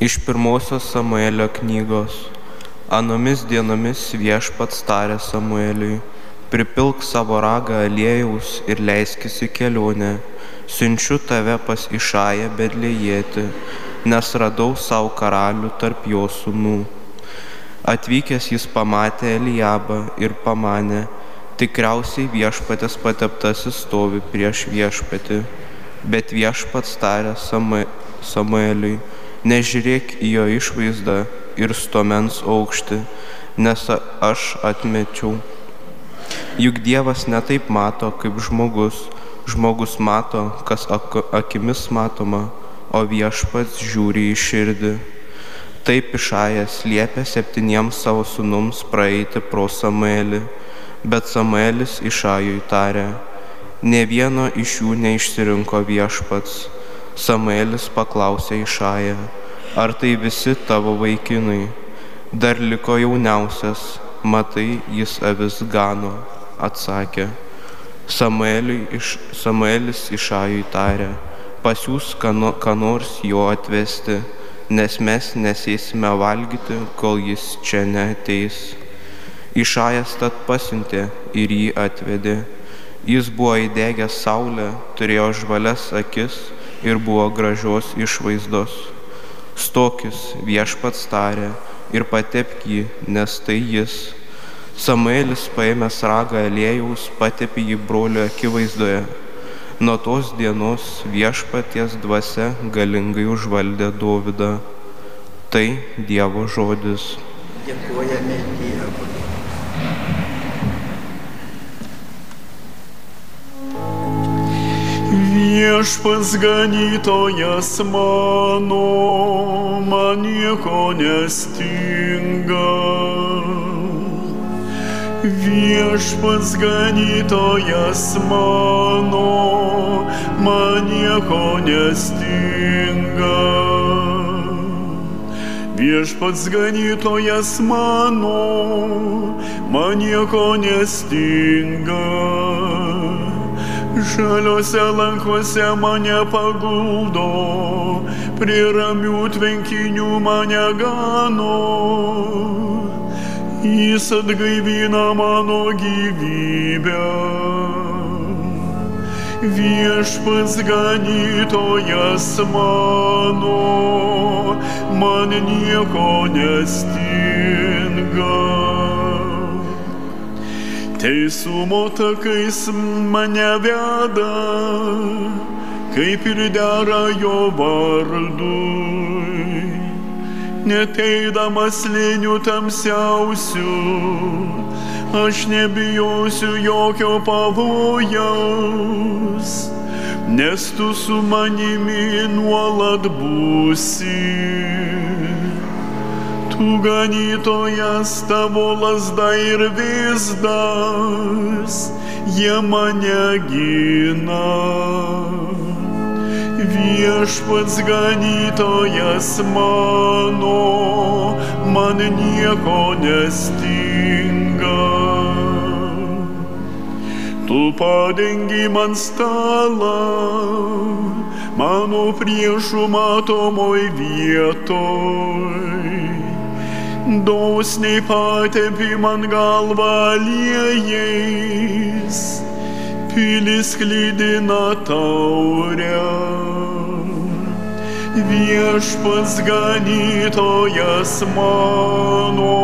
Iš pirmosios Samuelio knygos. Anomis dienomis viešpats tarė Samueliui, pripilk savo ragą aliejaus ir leiskis į kelionę. Siunčiu tave pas Išają bedlėjėti, nes radau savo karalių tarp jo sūnų. Atvykęs jis pamatė Elijabą ir pamanė, tikriausiai viešpatės pateptasis stovi prieš viešpatį, bet viešpats tarė Samueliui, nežiūrėk į jo išvaizdą ir stomens aukštį, nes aš atmečiau. Juk Dievas netaip mato kaip žmogus, žmogus mato, kas akimis matoma, o viešpats žiūri į širdį. Taip išajas liepė septyniems savo sunums praeiti pro Samuelį, bet Samuelis išajui tarė, ne vieno iš jų neišsirinko viešpats Samuelis paklausė Išają, ar tai visi tavo vaikinai? Dar liko jauniausias, matai, jis avis gano, atsakė. Iš, Samuelis Išajui tarė, pasiūs ką nors jo atvesti, nes mes nesėsime valgyti, kol jis čia neateis. Išajas tad pasiuntė ir jį atvedė. Jis buvo įdegęs saulę, turėjo žvalias akis ir buvo gražios išvaizdos. Stokis viešpats tarė ir patepk jį, nes tai jis. Samuelis paėmęs ragą aliejaus patepė jį brolio akivaizdoje. Nuo tos dienos viešpaties dvasia galingai užvaldė Dovydą. Tai Dievo žodis. Dėkojame Dievui. Viešpats ganytojas mano, man nieko nestinga. Viešpats ganytojas mano, man nieko nestinga. Viešpats ganytojas mano, man nieko nestinga žaliuose lankuose mane paguldo, prie ramių tvenkinių mane gano. Jis atgaivina mano gyvybę. Viešpats ganytojas mano, man nieko nestinga. Teisumo takais mane veda, kaip ir dera jo vardui. Neteidamas linių tamsiausių, aš nebijosiu jokio pavojaus, nes tu su manimi nuolat būsi tu ganytojas tavo lasda ir visdas, jie mane gina. Viešpats ganytojas mano, man nieko nestinga. Tu padengi man stalą, mano priešų matomoj vietoj dosniai patepi man galvą liejais, pilis klydina taurę. Viešpas ganytojas mano,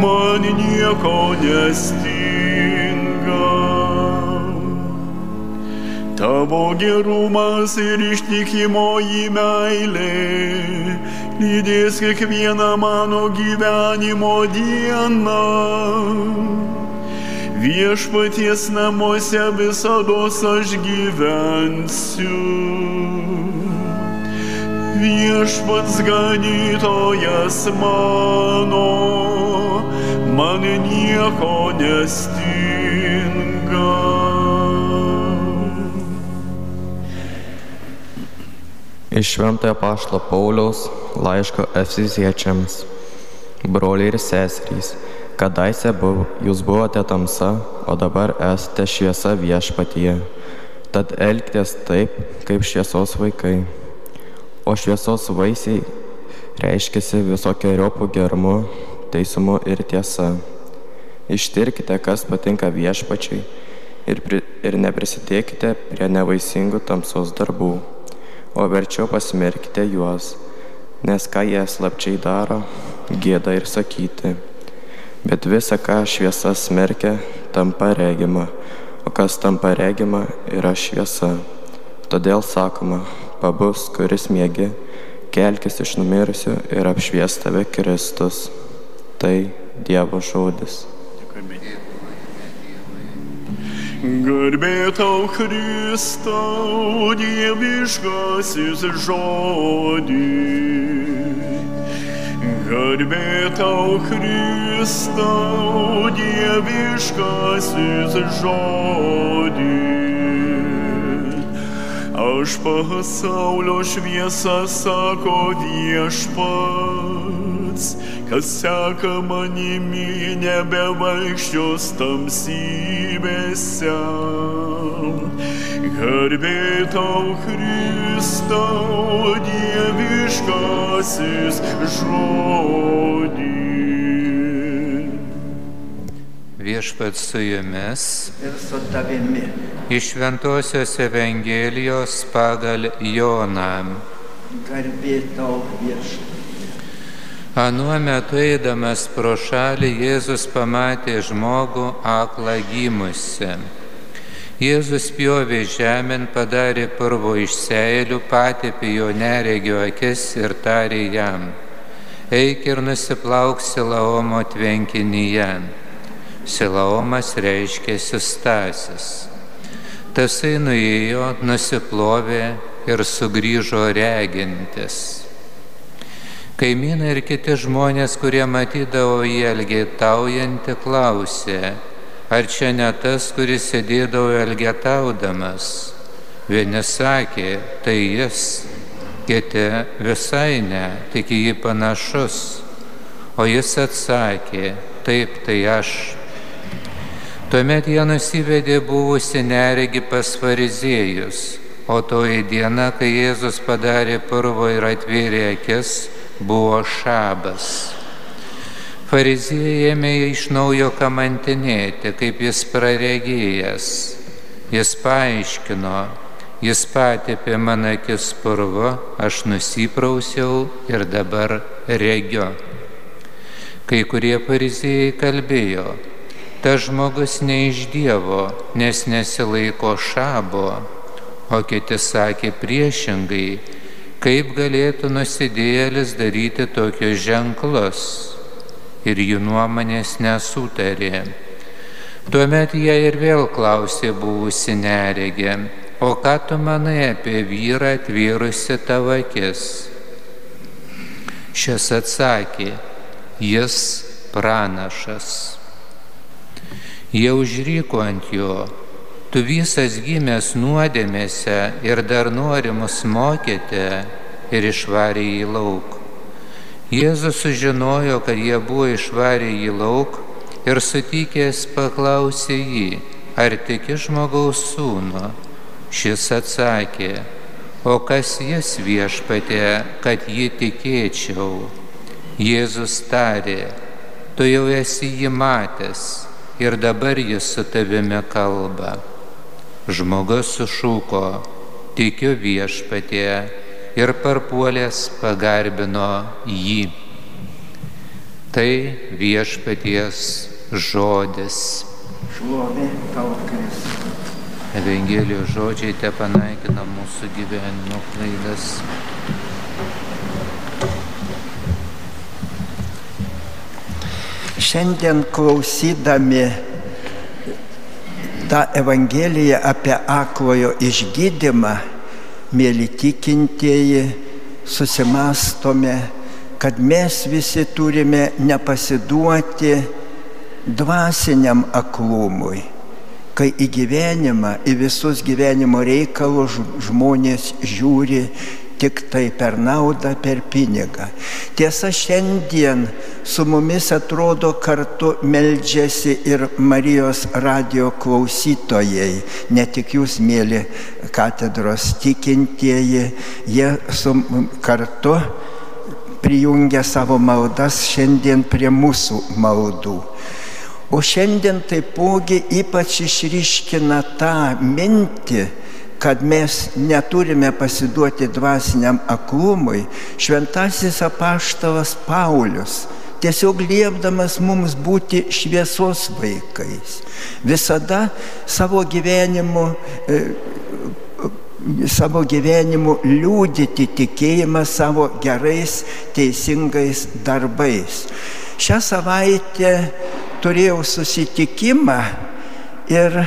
man nieko nestinga. Tavo gerumas ir ištikimoji meilė lydės kiekvieną mano gyvenimo dieną. Viešpaties namuose visada aš gyvensiu. Viešpats ganytojas mano, man nieko nestinga. Iš Šventojo Pašlo Pauliaus laiško Efiziečiams. Broliai ir seserys, kadaise buv, jūs buvote tamsa, o dabar esate šviesa viešpatyje. Tad elgtės taip, kaip šviesos vaikai. O šviesos vaisiai reiškiasi visokiojopų gerumu, teisumu ir tiesa. Ištirkite, kas patinka viešpačiai ir, pri, ir neprisidėkite prie nevaisingų tamsos darbų, o verčiau pasmerkite juos, nes ką jie slapčiai daro, gėda ir sakyti. Bet visa, ką šviesa smerkia, tampa regima, o kas tampa regima, yra šviesa. Todėl sakoma, pabus, kuris mėgi, kelkis iš numirusių ir apšvies tave Kristus. Tai Dievo žodis. Garbė tau Kristau, dieviškasis žodį. Garbė tau Kristau, dieviškasis žodį. Aš pasaulio šviesą sako viešpats, kas seka manimi nebevaikščios tamsybėse. Garbė tau Kristau, dieviškasis žodį. Viešpats su jumis ir su tavimi. iš Ventosios Evangelijos pagal Joną. Garbė tau viešpatie. Anuo metu eidamas pro šalį Jėzus pamatė žmogų aklą gimusi. Jėzus pjovė žemėn, padarė purvo iš seilių, patėpė jo neregio akis ir tarė jam, eik ir nusiplauk Silaomo tvenkinyje. Silaomas reiškia sistasis. Tasai nuėjo, nusiplovė ir sugrįžo regintis. Kaimynai ir kiti žmonės, kurie matydavo jį elgetaujantį, klausė, ar čia ne tas, kuris sėdėdavo elgetaudamas. Vieni sakė, tai jis, kiti visai ne, tik jį panašus. O jis atsakė, taip, tai aš. Tuomet jie nusivedė buvusi neregi pas fariziejus, o toji diena, kai Jėzus padarė purvo ir atvėrė akis, buvo šabas. Fariziejai ėmė iš naujo kamantinėti, kaip jis praregėjęs. Jis paaiškino, jis patėpė man akis purvu, aš nusiprausiau ir dabar regiu. Kai kurie fariziejai kalbėjo, ta žmogus ne iš Dievo, nes nesilaiko šabo, o kiti sakė priešingai, kaip galėtų nusidėjėlis daryti tokius ženklus. Ir jų nuomonės nesutarė. Tuomet jie ir vėl klausė buvusi neregė, o ką tu manai apie vyrą atvėrusi tavo akis? Šis atsakė, jis pranašas. Jie užryko ant jo, tu visas gimęs nuodėmėse ir dar nori mus mokyti ir išvarė į lauk. Jėzus sužinojo, kad jie buvo išvarę į lauk ir sutikęs paklausė jį, ar tiki žmogaus sūnų. Šis atsakė, o kas jis viešpatė, kad jį tikėčiau. Jėzus tarė, tu jau esi jį matęs ir dabar jis su tavimi kalba. Žmogus sušūko, tikiu viešpatė ir parpuolės pagarbino jį. Tai viešpaties žodis. Šlovė tau Kristus. Evangelijos žodžiai te panaikina mūsų gyvenimo klaidas. Šiandien klausydami tą Evangeliją apie aklojo išgydymą, mėly tikintieji, susimastome, kad mes visi turime nepasiduoti dvasiniam aklumui, kai į gyvenimą, į visus gyvenimo reikalus žmonės žiūri tik tai per naudą, per pinigą. Tiesa, šiandien su mumis atrodo kartu meldžiasi ir Marijos radio klausytojai, ne tik jūs, mėly katedros tikintieji, jie su kartu prijungia savo maldas šiandien prie mūsų maldų. O šiandien taipogi ypač išryškina tą mintį, kad mes neturime pasiduoti dvasiniam aklumui, šventasis apaštalas Paulius tiesiog liepdamas mums būti šviesos vaikais. Visada savo gyvenimu, e, savo gyvenimu liūdyti tikėjimą savo gerais, teisingais darbais. Šią savaitę turėjau susitikimą ir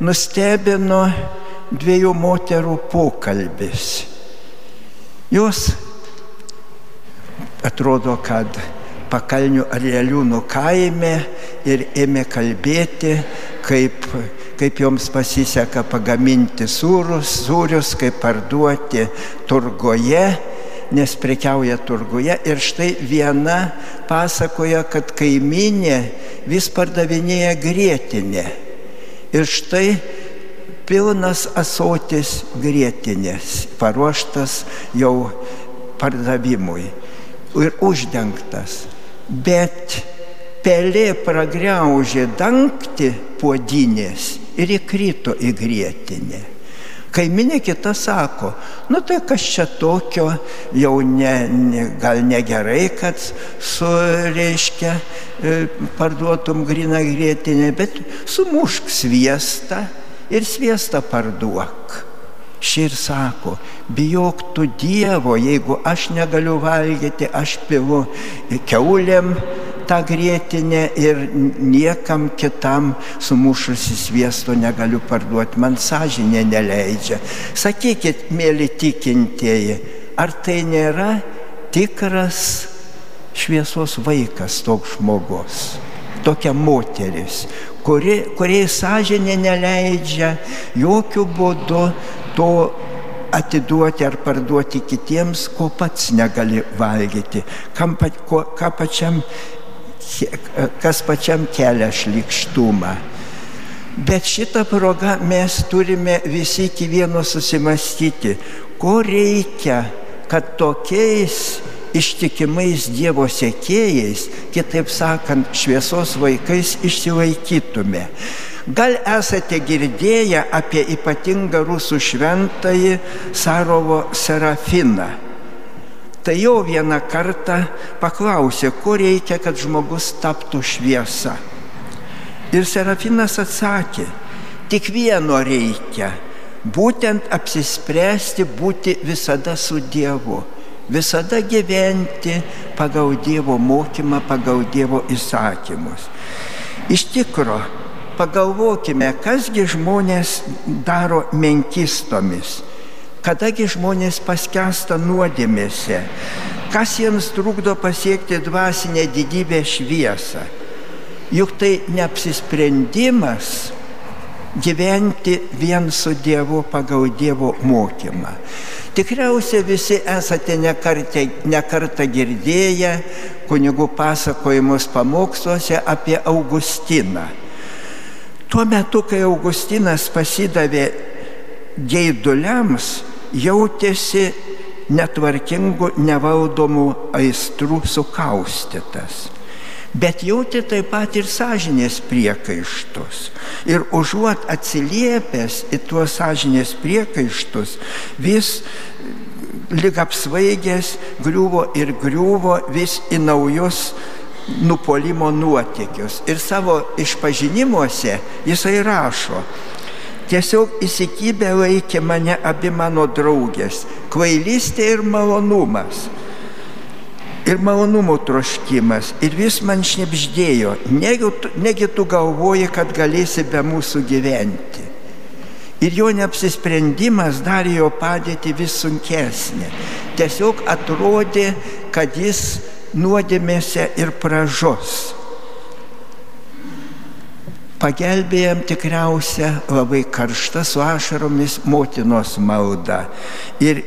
nustebino dviejų moterų pokalbis. Jos atrodo, kad pakalnių areliūnų kaime ir ėmė kalbėti, kaip, kaip joms pasiseka pagaminti sūrus, sūrius, kaip parduoti turgoje, nes prekiauja turguje. Ir štai viena pasakoja, kad kaiminė vis pardavinėja grėtinę. Ir štai pilnas asotis grėtinės, paruoštas jau pardavimui ir uždengtas. Bet pelė pragreužė dangti puodinės ir įkrito į grėtinę. Kaiminė kita sako, nu tai kas čia tokio, jau ne, ne, gal negerai, kad su, reiškia, e, parduotum griną grėtinę, bet sumušk sviestą ir sviestą parduok. Ši ir sako, bijok tu Dievo, jeigu aš negaliu valgyti, aš pilu keuliam tą grėtinę ir niekam kitam sumušusi sviesto negaliu parduoti, man sąžinė neleidžia. Sakykit, mėly tikintieji, ar tai nėra tikras šviesos vaikas toks žmogus, tokia moteris, kuri, kuriai sąžinė neleidžia jokių būdų to atiduoti ar parduoti kitiems, ko pats negali valgyti, kam, ko, ką pačiam, kas pačiam kelia šlikštumą. Bet šitą progą mes turime visi iki vieno susimastyti, ko reikia, kad tokiais ištikimais Dievo sėkėjais, kitaip sakant, šviesos vaikais išsilaikytume. Gal esate girdėję apie ypatingą rusų šventąjį Sarovo Serafiną. Tai jau vieną kartą paklausė, ko reikia, kad žmogus taptų šviesa. Ir Serafinas atsakė, tik vieno reikia - būtent apsispręsti būti visada su Dievu visada gyventi pagal Dievo mokymą, pagal Dievo įsakymus. Iš tikro, pagalvokime, kasgi žmonės daro menkistomis, kadagi žmonės paskesta nuodėmėse, kas jiems trukdo pasiekti dvasinę didybę šviesą. Juk tai neapsisprendimas gyventi vien su Dievu pagal Dievo mokymą. Tikriausiai visi esate nekartą, nekartą girdėję kunigų pasakojimus pamoksluose apie Augustiną. Tuo metu, kai Augustinas pasidavė geiduliams, jautėsi netvarkingų, nevaldomų aistrų sukaustytas bet jauti taip pat ir sąžinės priekaištus. Ir užuot atsiliepęs į tuos sąžinės priekaištus, vis lyg apsvaigęs griuvo ir griuvo vis į naujus nupolimo nuotikius. Ir savo išpažinimuose jisai rašo, tiesiog įsikibę laikė mane abi mano draugės - kvailystė ir malonumas ir malonumo troškimas ir vis man šnipždėjo, negi, negi tu galvoji, kad galėsi be mūsų gyventi. Ir jo neapsisprendimas darė jo padėti vis sunkesnė. Tiesiog atrodė, kad jis nuodėmėse ir pražos. Pagelbėjom tikriausia labai karšta su ašaromis motinos malda. Ir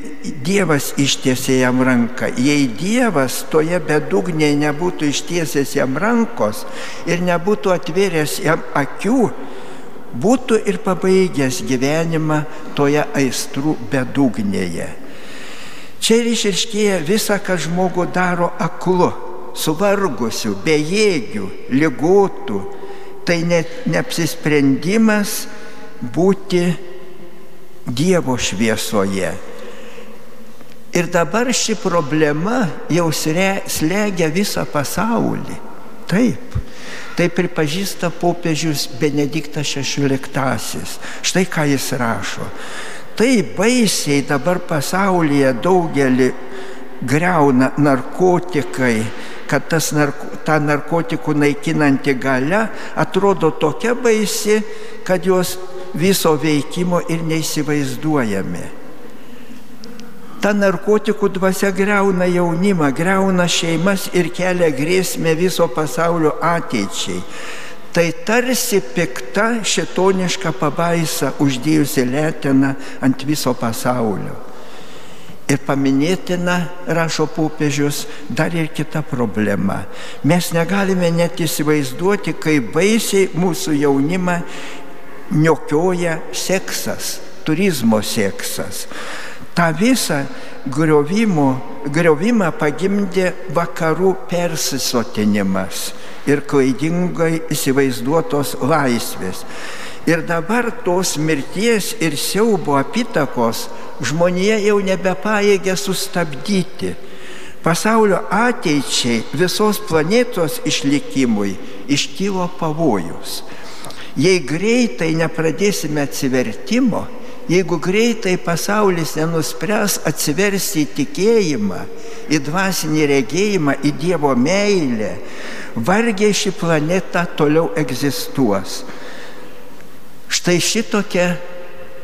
Dievas ištiesė jam ranką. Jei Dievas toje bedugnėje nebūtų ištiesęs jam rankos ir nebūtų atvėręs jam akių, būtų ir pabaigęs gyvenimą toje aistrų bedugnėje. Čia ir išriškėja visa, ką žmogų daro aklu, suvargusiu, bejėgiu, lygotų. Tai net neapsisprendimas būti Dievo šviesoje. Ir dabar ši problema jau slegia visą pasaulį. Taip. Tai pripažįsta popiežius Benediktas XVI. Štai ką jis rašo. Tai baisiai dabar pasaulyje daugelį greuna narkotikai, kad tas narko, ta narkotikų naikinanti gale atrodo tokia baisi, kad jos viso veikimo ir neįsivaizduojame. Ta narkotikų dvasia greuna jaunimą, greuna šeimas ir kelia grėsmę viso pasaulio ateičiai. Tai tarsi pikta šitoniška pabaisa uždėjusi lėtiną ant viso pasaulio. Ir paminėtina, rašo popiežius, dar ir kita problema. Mes negalime net įsivaizduoti, kaip baisiai mūsų jaunimą niokioja seksas, turizmo seksas. Ta griovimo, griovimą pagimdė vakarų persisotinimas ir klaidingai įsivaizduotos laisvės. Ir dabar tos mirties ir siaubo apitakos žmonija jau nebepaėgė sustabdyti. Pasaulio ateičiai visos planetos išlikimui iškylo pavojus. Jei greitai nepradėsime atsivertimo, jeigu greitai pasaulis nenuspręs atsiversti į tikėjimą, į dvasinį regėjimą, į Dievo meilę, vargiai ši planeta toliau egzistuos. Štai šitokia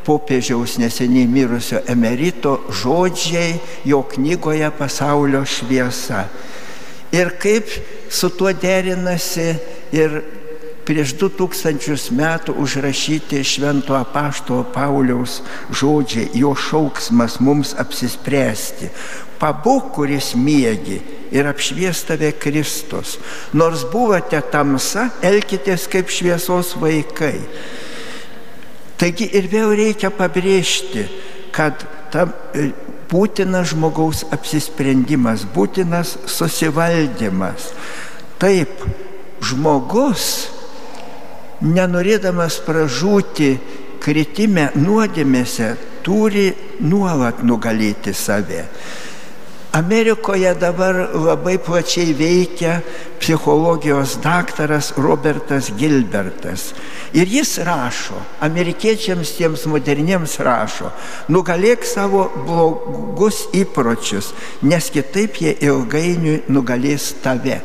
popiežiaus neseniai mirusio emerito žodžiai jo knygoje Pasaulio šviesa. Ir kaip su tuo derinasi ir prieš du tūkstančius metų užrašyti švento apašto Pauliaus žodžiai, jo šauksmas mums apsispręsti. Pabūk, kuris miegi ir apšvies tave Kristus. Nors buvote tamsa, elkitės kaip šviesos vaikai. Taigi ir vėl reikia pabrėžti, kad tam e, būtinas žmogaus apsisprendimas, būtinas susivaldymas. Taip, žmogus nenorėdamas pražūti kritime nuodėmėse, turi nuolat nugalėti save. Amerikoje dabar labai plačiai veikia psichologijos daktaras Robertas Gilbertas. Ir jis rašo, amerikiečiams tiems moderniems rašo, nugalėk savo blogus įpročius, nes kitaip jie ilgainiui nugalės tave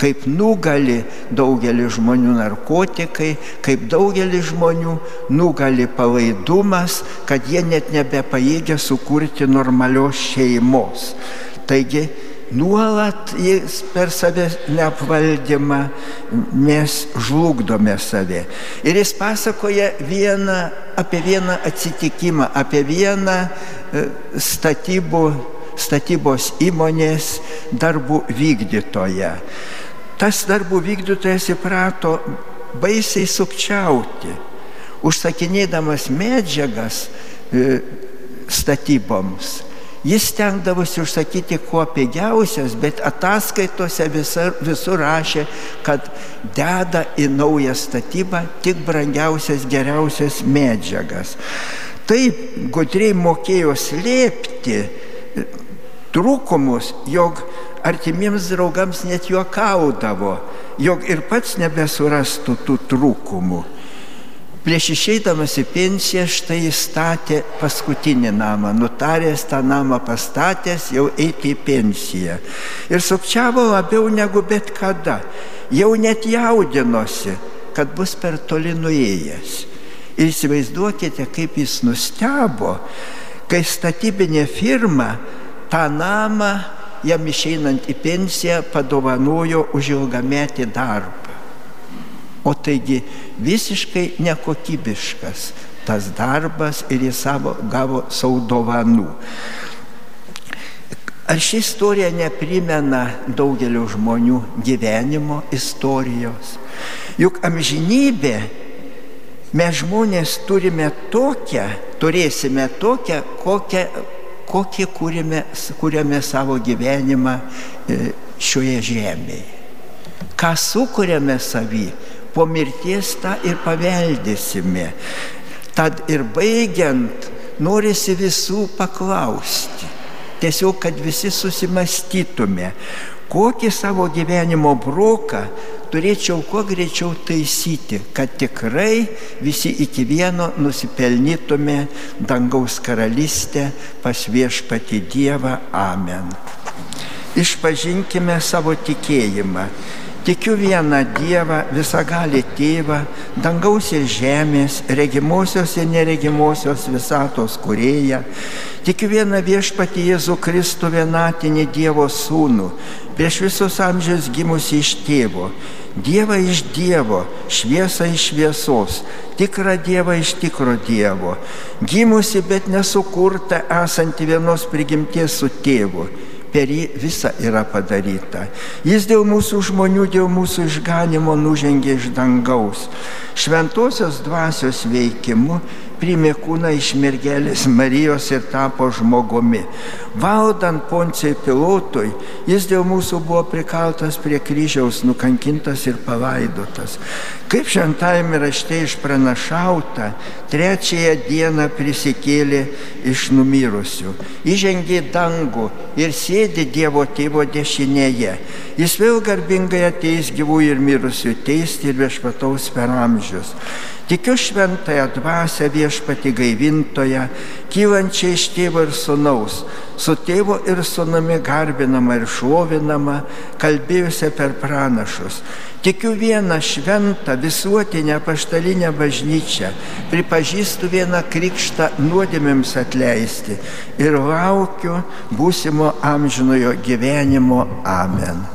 kaip nugali daugelį žmonių narkotikai, kaip daugelį žmonių nugali palaidumas, kad jie net nebepaėgia sukurti normalios šeimos. Taigi nuolat jis per save neapvaldymą mes žlugdome save. Ir jis pasakoja vieną, apie vieną atsitikimą, apie vieną e, statybų, statybos įmonės darbų vykdytoją tas darbų vykdytojas įprato baisiai sukčiauti, užsakinėdamas medžiagas e, statyboms. Jis stengdavosi užsakyti kuo pigiausias, bet ataskaitose visur, visur rašė, kad deda į naują statybą tik brangiausias, geriausias medžiagas. Taip gudriai mokėjo slėpti trūkumus, jog artimiems draugams net juokaudavo, jog ir pats nebesurastų tų trūkumų. Prieš išeidamas į pensiją štai jis statė paskutinį namą, nutaręs tą namą pastatęs jau eiti į pensiją. Ir sukčiavo labiau negu bet kada. Jau net jaudinosi, kad bus per toli nuėjęs. Ir įsivaizduokite, kaip jis nustebo, kai statybinė firma tą namą jam išeinant į pensiją padovanojo už ilgametį darbą. O taigi visiškai nekokybiškas tas darbas ir jis savo, gavo savo dovanų. Ar ši istorija neprimena daugelio žmonių gyvenimo istorijos? Juk amžinybė mes žmonės turime tokią, turėsime tokią, kokią, kokį kūrėme, kūrėme savo gyvenimą e, šioje žemėje. Ką sukūrėme savį, po mirties tą ir paveldėsime. Tad ir baigiant, norisi visų paklausti tiesiog, kad visi susimastytume, kokį savo gyvenimo broką turėčiau kuo greičiau taisyti, kad tikrai visi iki vieno nusipelnytume dangaus karalystę pas viešpati Dievą. Amen. Išpažinkime savo tikėjimą. Tikiu vieną Dievą, visagali tėvą, dangaus ir žemės, regimosios ir neregimosios visatos kurėją. Tikiu vieną viešpatį Jėzų Kristų vienatinį Dievo sūnų, prieš visus amžius gimusi iš tėvo. Dievą iš Dievo, šviesą iš šviesos, tikrą Dievą iš tikro Dievo, gimusi, bet nesukurta, esanti vienos prigimties su tėvu per jį visa yra padaryta. Jis dėl mūsų žmonių, dėl mūsų išganimo nužengė iš dangaus. Šventosios dvasios veikimu primė kūną iš mergelės Marijos ir tapo žmogumi. Valdant Poncijai pilotui, jis dėl mūsų buvo prikaltas prie kryžiaus, nukankintas ir palaidotas. Kaip šventajame rašte išpranašauta, trečiąją dieną prisikėlė iš numirusių, įžengė dangų ir sėdi Dievo tėvo dešinėje. Jis vėl garbingai ateis gyvų ir mirusių teisti ir viešpataus per amžius. Tikiu šventąją dvasę viešpati gaivintoje, kylančią iš tėvo ir sunaus, su tėvo ir sunami garbinama ir šlovinama, kalbėjusią per pranašus. Tikiu vieną šventą visuotinę paštalinę bažnyčią, pripažįstu vieną krikštą nuodėmėms atleisti ir laukiu būsimo amžinojo gyvenimo. Amen.